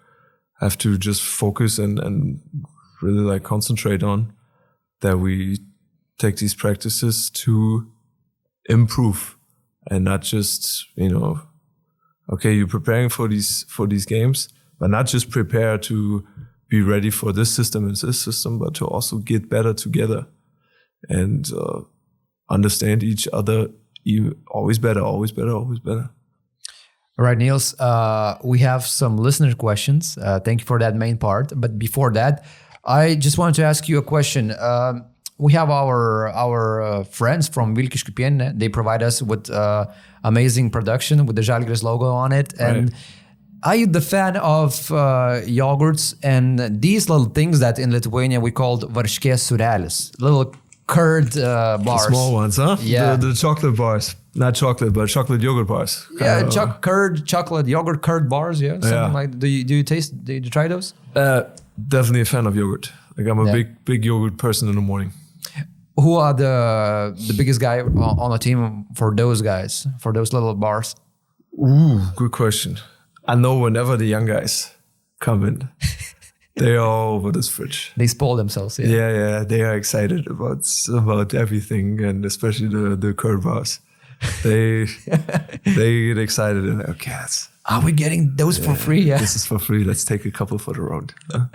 have to just focus and and really like concentrate on. That we take these practices to improve and not just you know okay you're preparing for these for these games but not just prepare to be ready for this system and this system but to also get better together and uh, understand each other always better always better always better All right, Niels, uh, we have some listener questions. Uh, thank you for that main part. But before that, I just wanted to ask you a question. Um, we have our our uh, friends from Vilkyškių pieninė. They provide us with uh, amazing production with the Žalgiris logo on it. And are you the fan of uh, yogurts and these little things that in Lithuania we called varškės surelis, little curd uh, bars? small ones huh Yeah. the, the chocolate bars not chocolate but chocolate yogurt bars Yeah, Uh, choc- curd, chocolate, yogurt, curd bars. Yeah, something Yeah. like. Do you do you taste? Do you try those? Uh, definitely a fan of yogurt. Like I'm a Yeah. big, big yogurt person in the morning. Who are the the biggest guy on the team for those guys for those little bars? Ooh, good question. I know whenever the young guys come in, they are all over this fridge. They spoil themselves. Yeah. Yeah, yeah, they are excited about about everything, and especially the the curd bars. They they get excited and they're, okay, Are we getting those for free? Yeah. this is for free. Let's take a couple for the road.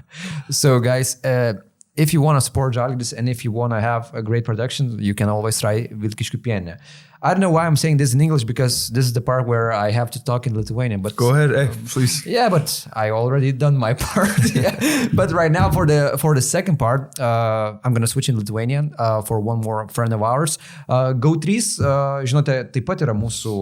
So, guys, uh, if you want to support Žalgiris and if you want to have a great production, you can always try Vilkyškių pieninė. I don't know why I'm saying this in English because this is the part where I have to talk in Lithuanian. But Go ahead, hey, please. Yeah, but I already done my part. yeah. But right now for the for the second part, uh, I'm gonna switch in Lithuanian uh, for one more friend of ours. Uh, Go3, uh, žinote, taip pat yra mūsų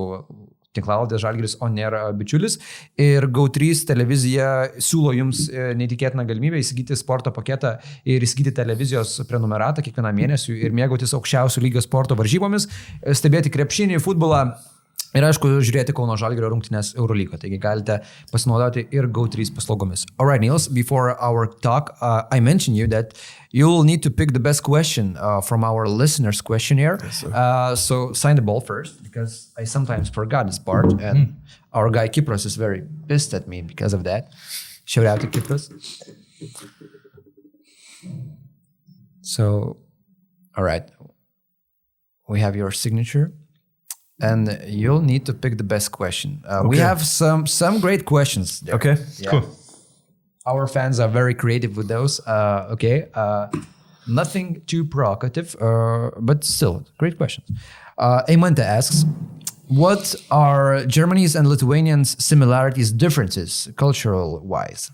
tinklaladė Žalgiris, o nėra bičiulis. Ir Go3 televizija siūlo jums e, neįtikėtiną galimybę įsigyti sporto paketą ir įsigyti televizijos prenumeratą kiekvieną mėnesį ir mėgautis aukščiausių lygio sporto varžybomis, e, stebėti krepšinį, futbolą, Ir aišku, žiūrėti Kauno Žalgirio rungtynės Eurolygo, taigi galite pasinaudoti ir GO3 paslaugomis. Alright, Niels, before our talk, uh, I mentioned you that you'll need to pick the best question uh, from our listeners' questionnaire. uh, so sign the ball first, because I sometimes forgot this part, and our guy Kipros is very pissed at me because of that. Shout out to Kipros. So, all right, we have your signature and you'll need to pick the best question. Uh, We have some some great questions. There. Okay, Yeah. cool. Our fans are very creative with those. Uh, okay, uh, nothing too provocative, uh, but still great questions. Uh, Amanda asks, "What are Germany's and Lithuanians' similarities, differences, cultural wise?"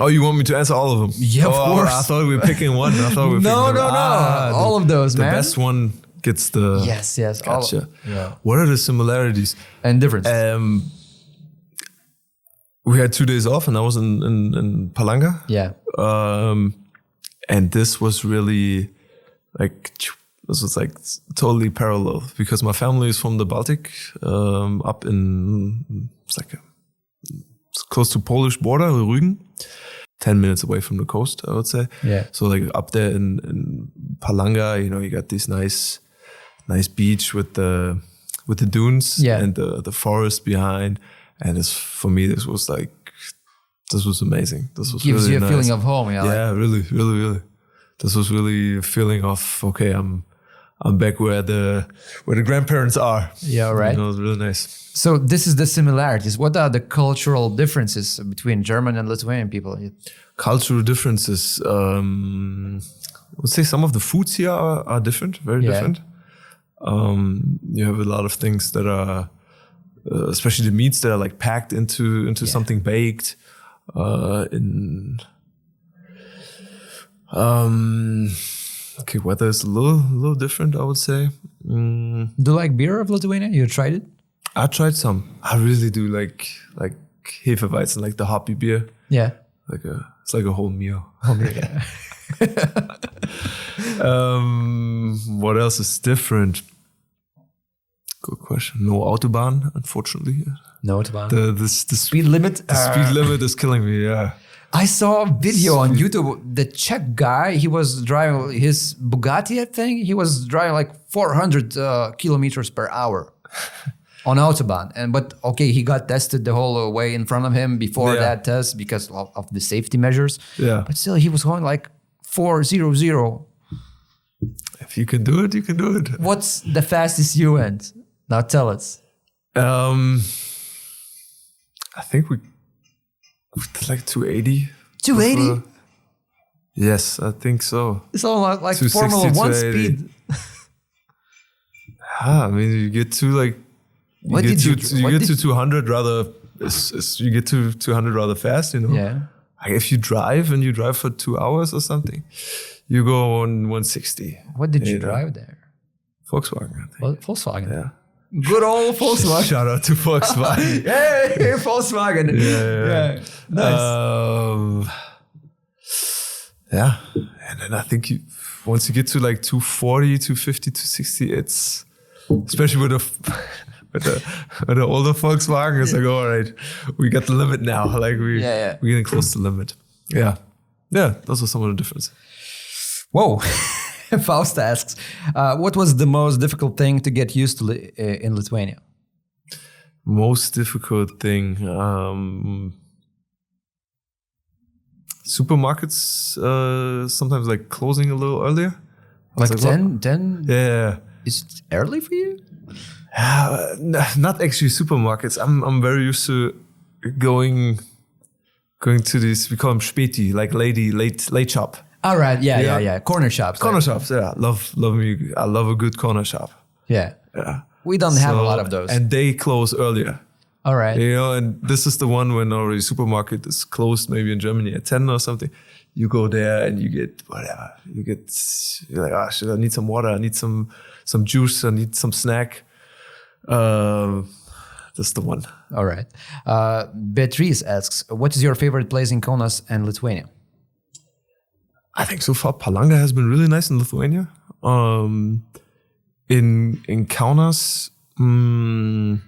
Oh, you want me to answer all of them? Yeah, of oh, course. I thought we were picking one. I thought we were No, no, no. Ah, All the, of those, the man. best one gets the. Yes, yes, all- Gotcha. yeah. What are the similarities? And differences. Um, we had two days off, and I was in in, in Palanga. yeah. Um, and this was really like this was like totally parallel because my family is from the Baltic, um, up in it's like a, it's close to Polish border, Rügen, ten minutes away from the coast, I would say. Yeah. So like up there in, in Palanga, you know, you got this nice, nice beach with the with the dunes Yeah. and the the forest behind, and this for me this was like this was amazing. This was Gives really you a nice. feeling of home. Yeah. like- really, really, really. This was really a feeling of okay, I'm I'm back where the where the grandparents are. Yeah, right. You know, it was really nice. So this is the similarities. What are the cultural differences between German and Lithuanian people? Cultural differences. Um, I would say some of the foods here are, are different, very Yeah. different. Um, you have a lot of things that are, uh, especially the meats that are like packed into into something baked. Uh, in um, okay, weather is a little a little different. I would say. Mm, Do you like beer of Lithuania? You tried it? I tried some. I really do like like Hefeweizen, like the hoppy beer. Yeah. Like a it's like a whole meal. Whole um, what else is different? Good question. No autobahn, unfortunately. No, autobahn. The the, the speed limit. the speed limit is killing me. Yeah. I saw a video on YouTube. The Czech guy, he was driving his Bugatti, I think. He was driving like 400 uh, kilometers per hour on autobahn. And but okay, he got tested the whole way in front of him before Yeah. that test because of, of the safety measures. Yeah. But still, he was going like 400. If you can do it, you can do it. What's the fastest you went? Now tell us. Um, I think we, like 280. 280? Uh, yes, I think so. It's all like, like 260, Formula One speed. Ah, I mean, you get to like you What get did to you- you get to 200 rather it's, it's, you get to 200 rather fast, you know. Yeah. Like if you drive and you drive for two hours or something, you go on 160. What did you Yeah. drive there? Volkswagen, I think. Volkswagen. Yeah. Good old Volkswagen. Shout out to Volkswagen. hey, Volkswagen. yeah, yeah. Nice. Um, yeah, and then I think you, once you get to like 240, 250, 260, it's especially with the with the, with the older Volkswagen, it's like all right, we got the limit now. Like we Yeah, yeah. we're getting close to the limit. Yeah, yeah, those are some of the differences. Whoa. Faust asks, uh, what was the most difficult thing to get used to li- uh, in Lithuania? Most difficult thing. Um, supermarkets uh, sometimes like closing a little earlier. Like what? 10, 10? Yeah. Is it early for you? Uh, not actually supermarkets. I'm I'm very used to going going to this, we call them späti, like lady late late shop. All right. Yeah, yeah, Yeah. Corner shops. Corner like- shops, yeah. Love love me I love a good corner shop. Yeah. Yeah. We don't have a So- lot of those. And they close earlier. All right. You know, and this is the one when already supermarket is closed, maybe in Germany at 10 or something. You go there and you get whatever. You get you're like, ah shit, I need some water, I need some some juice, I need some snack. Um that's the one. All right. Uh, Beatrice asks, what is your favorite place in Kaunas and Lithuania? I think so far Palanga has been really nice in Lithuania. Um, in in Kaunas, mm,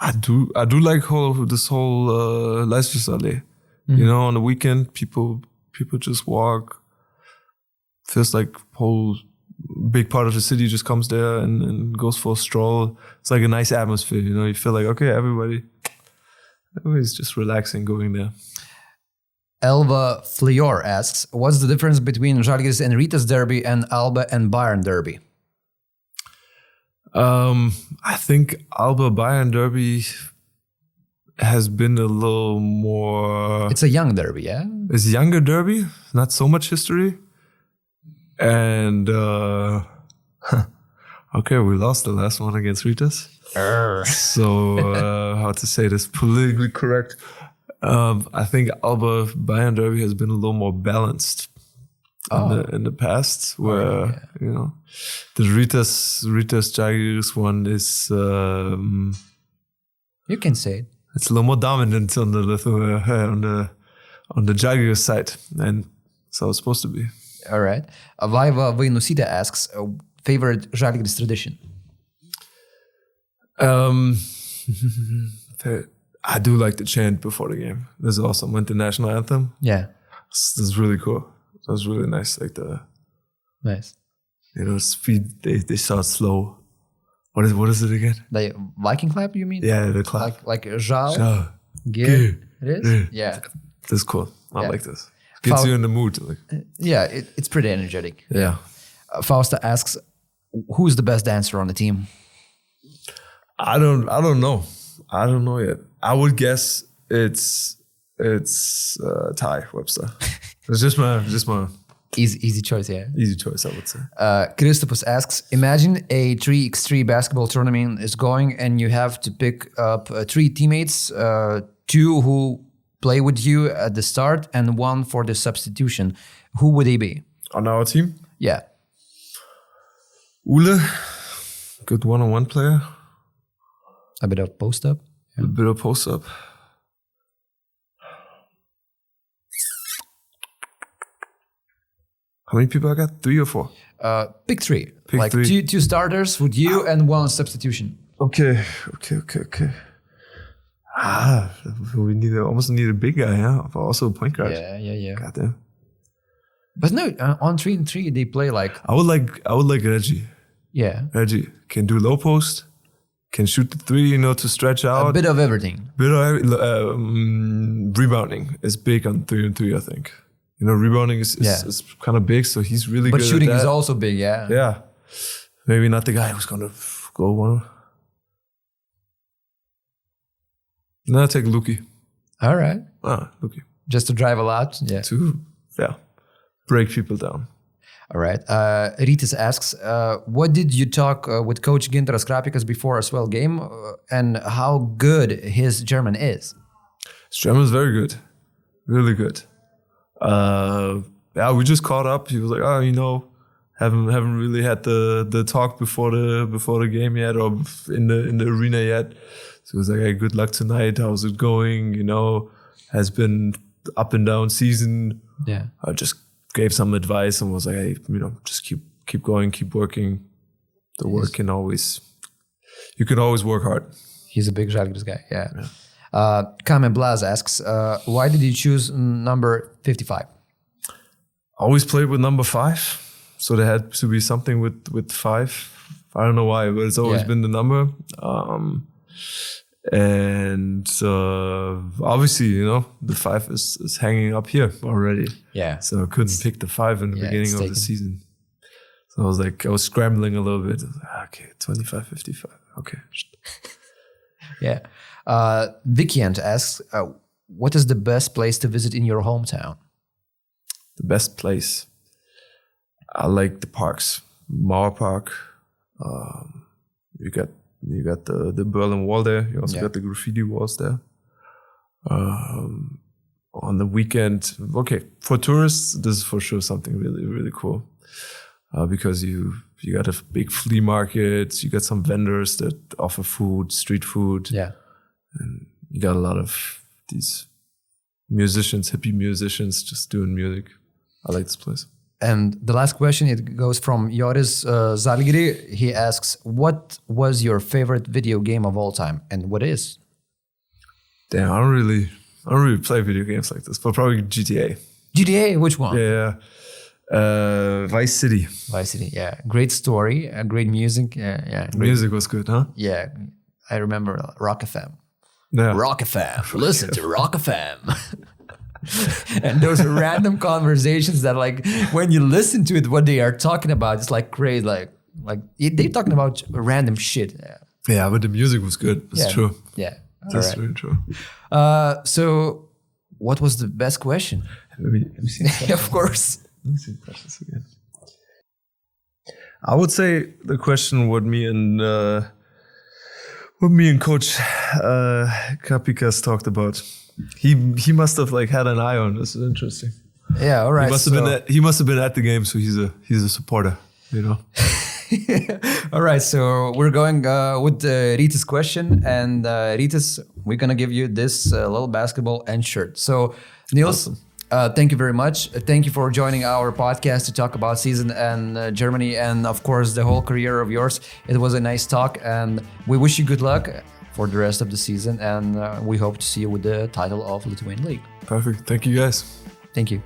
I do I do like whole this whole uh, Laisvės alėja. You know, on the weekend, people people just walk. Feels like whole big part of the city just comes there and, and goes for a stroll. It's like a nice atmosphere. You know, you feel like okay, everybody, everybody's just relaxing going there. Elva Flior asks, what's the difference between Žalgiris and Rytas derby and Alba and Bayern derby? Um, I think Alba Bayern Derby has been a little more. It's a young derby, yeah? It's younger derby, not so much history, and uh, okay, we lost the last one against Rytas. So uh, how to say this politically correct? Um, I think Alba Bayern Derby has been a little more balanced in, the, in the past, where you know the Rytas Rytas Žalgiris one is um, You can say it. it's a little more dominant on the uh, on the on the Žalgiris side, and so it's supposed to be. All right. Uh, Vaiva Vainusida asks, uh, favorite Žalgiris tradition? Um, I do like the chant before the game. There's awesome with the national anthem. Yeah. That's, that's really cool. That's really nice. Like the Nice. you know speed. They they start slow, What is what is it again? The Viking clap, you mean? Yeah, the clap. Like like Zhao, Ge- It is? Yeah. That's cool. I Yeah. like this. Gets Fou- you in the mood. Like, Yeah, it, it's pretty energetic. yeah. Uh, Fausta asks, who's the best dancer on the team? I don't. I don't know. I don't know yet. I would guess it's it's uh, Ty Webster. it's just my just my Easy, easy choice, yeah. easy choice. I would say. Uh, Christopus asks, imagine a 3x3 basketball tournament is going and you have to pick up uh, three teammates, uh, two who play with you at the start and one for the substitution. Who would they be? On our team, Yeah. Ule, good one-on-one player. A bit of post up. A bit of post up. How many people I got? Three or four? Uh, pick three. Pick like three. Two, two starters with you and one substitution. Okay, okay, okay, okay. Ah, we need a, almost need a big guy, yeah, but also a point guard. Yeah, yeah, yeah. God damn. But no, uh, on three and three, they play like, I would like, I would like Reggie. yeah, Reggie can do low post, can shoot the three, you know, to stretch out. a bit of everything. bit of um, rebounding is big on three and three. I think you know rebounding is, is, Yeah. is kind of big, so he's really But good. But shooting is also big, yeah. yeah. Maybe not the guy who's gonna go one. No, take Luki. All right. Ah, Luki Just to drive a lot. Yeah. to yeah break people down. All right. Uh, Ritis asks, uh, what did you talk uh, with Coach Gintaras Krapikas before a swell game uh, and how good his German is? His German is very good, really good. Uh, yeah, we just caught up. He was like, oh, you know, haven't haven't really had the the talk before the before the game yet or in the in the arena yet. So he was like, hey, good luck tonight. How's it going? You know, has been up and down season. Yeah. I just gave some advice and was like, hey, you know, just keep keep going, keep working. The work can always you can always work hard. He's a big Žalgiris guy. Yeah. Uh, Kamen Blaz asks, uh, why did you choose number 55? always played with number five, so there had to be something with with five. I don't know why, but it's always Yeah. been the number. Um, and uh, obviously, you know, the five is, is hanging up here already. Yeah. So I couldn't pick the five in the Yeah, beginning of taken. the season. So I was like, I was scrambling a little bit. Like, "Ah, okay, 25, 55. Okay. Yeah. Uh, Vikiant asks, uh, what is the best place to visit in your hometown? the best place. I like the parks, Mauer Park. Um, you got you got the the Berlin Wall there. You also Yeah. got the graffiti walls there. Um, on the weekend, okay, for tourists, this is for sure something really really cool uh, because you you got a big flea market. You got some vendors that offer food, street food Yeah. And you got a lot of these musicians, hippie musicians, just doing music. I like this place. And the last question, it goes from Joris uh, Zalgiri. He asks, what was your favorite video game of all time? And what is? Damn, I don't really, I don't really play video games like this, but probably GTA. GTA, which one? Yeah. Uh, Vice City. Vice City, yeah. Great story, uh, great music. Yeah, yeah. Great, Music was good, huh? yeah. I remember Rock FM. Yeah. Rock FM. Listen to Rock FM. and those random conversations that, like, when you listen to it, what they are talking about, it's like crazy. Like, like they're talking about random shit. Yeah, Yeah, but the music was good. That's yeah. true. Yeah. That's right. really true. Uh, so, what was the best question? Let me, let me of course. Let me see the questions again. I would say the question what me and uh, what me and Coach uh, Krapikas talked about. He he must have like had an eye on this. It's interesting. Yeah. All right. He must have so- been at, he must have been at the game, so he's a he's a supporter. You know. All right, so we're going uh, with uh, Rita's question, and uh, Rita's, we're gonna give you this uh, little basketball and shirt. So, Niels, uh, thank you very much. Uh, Thank you for joining our podcast to talk about season and uh, Germany, and of course the whole career of yours. It was a nice talk, and we wish you good luck for the rest of the season, and uh, we hope to see you with the title of Lithuanian League. Perfect. Thank you guys. Thank you.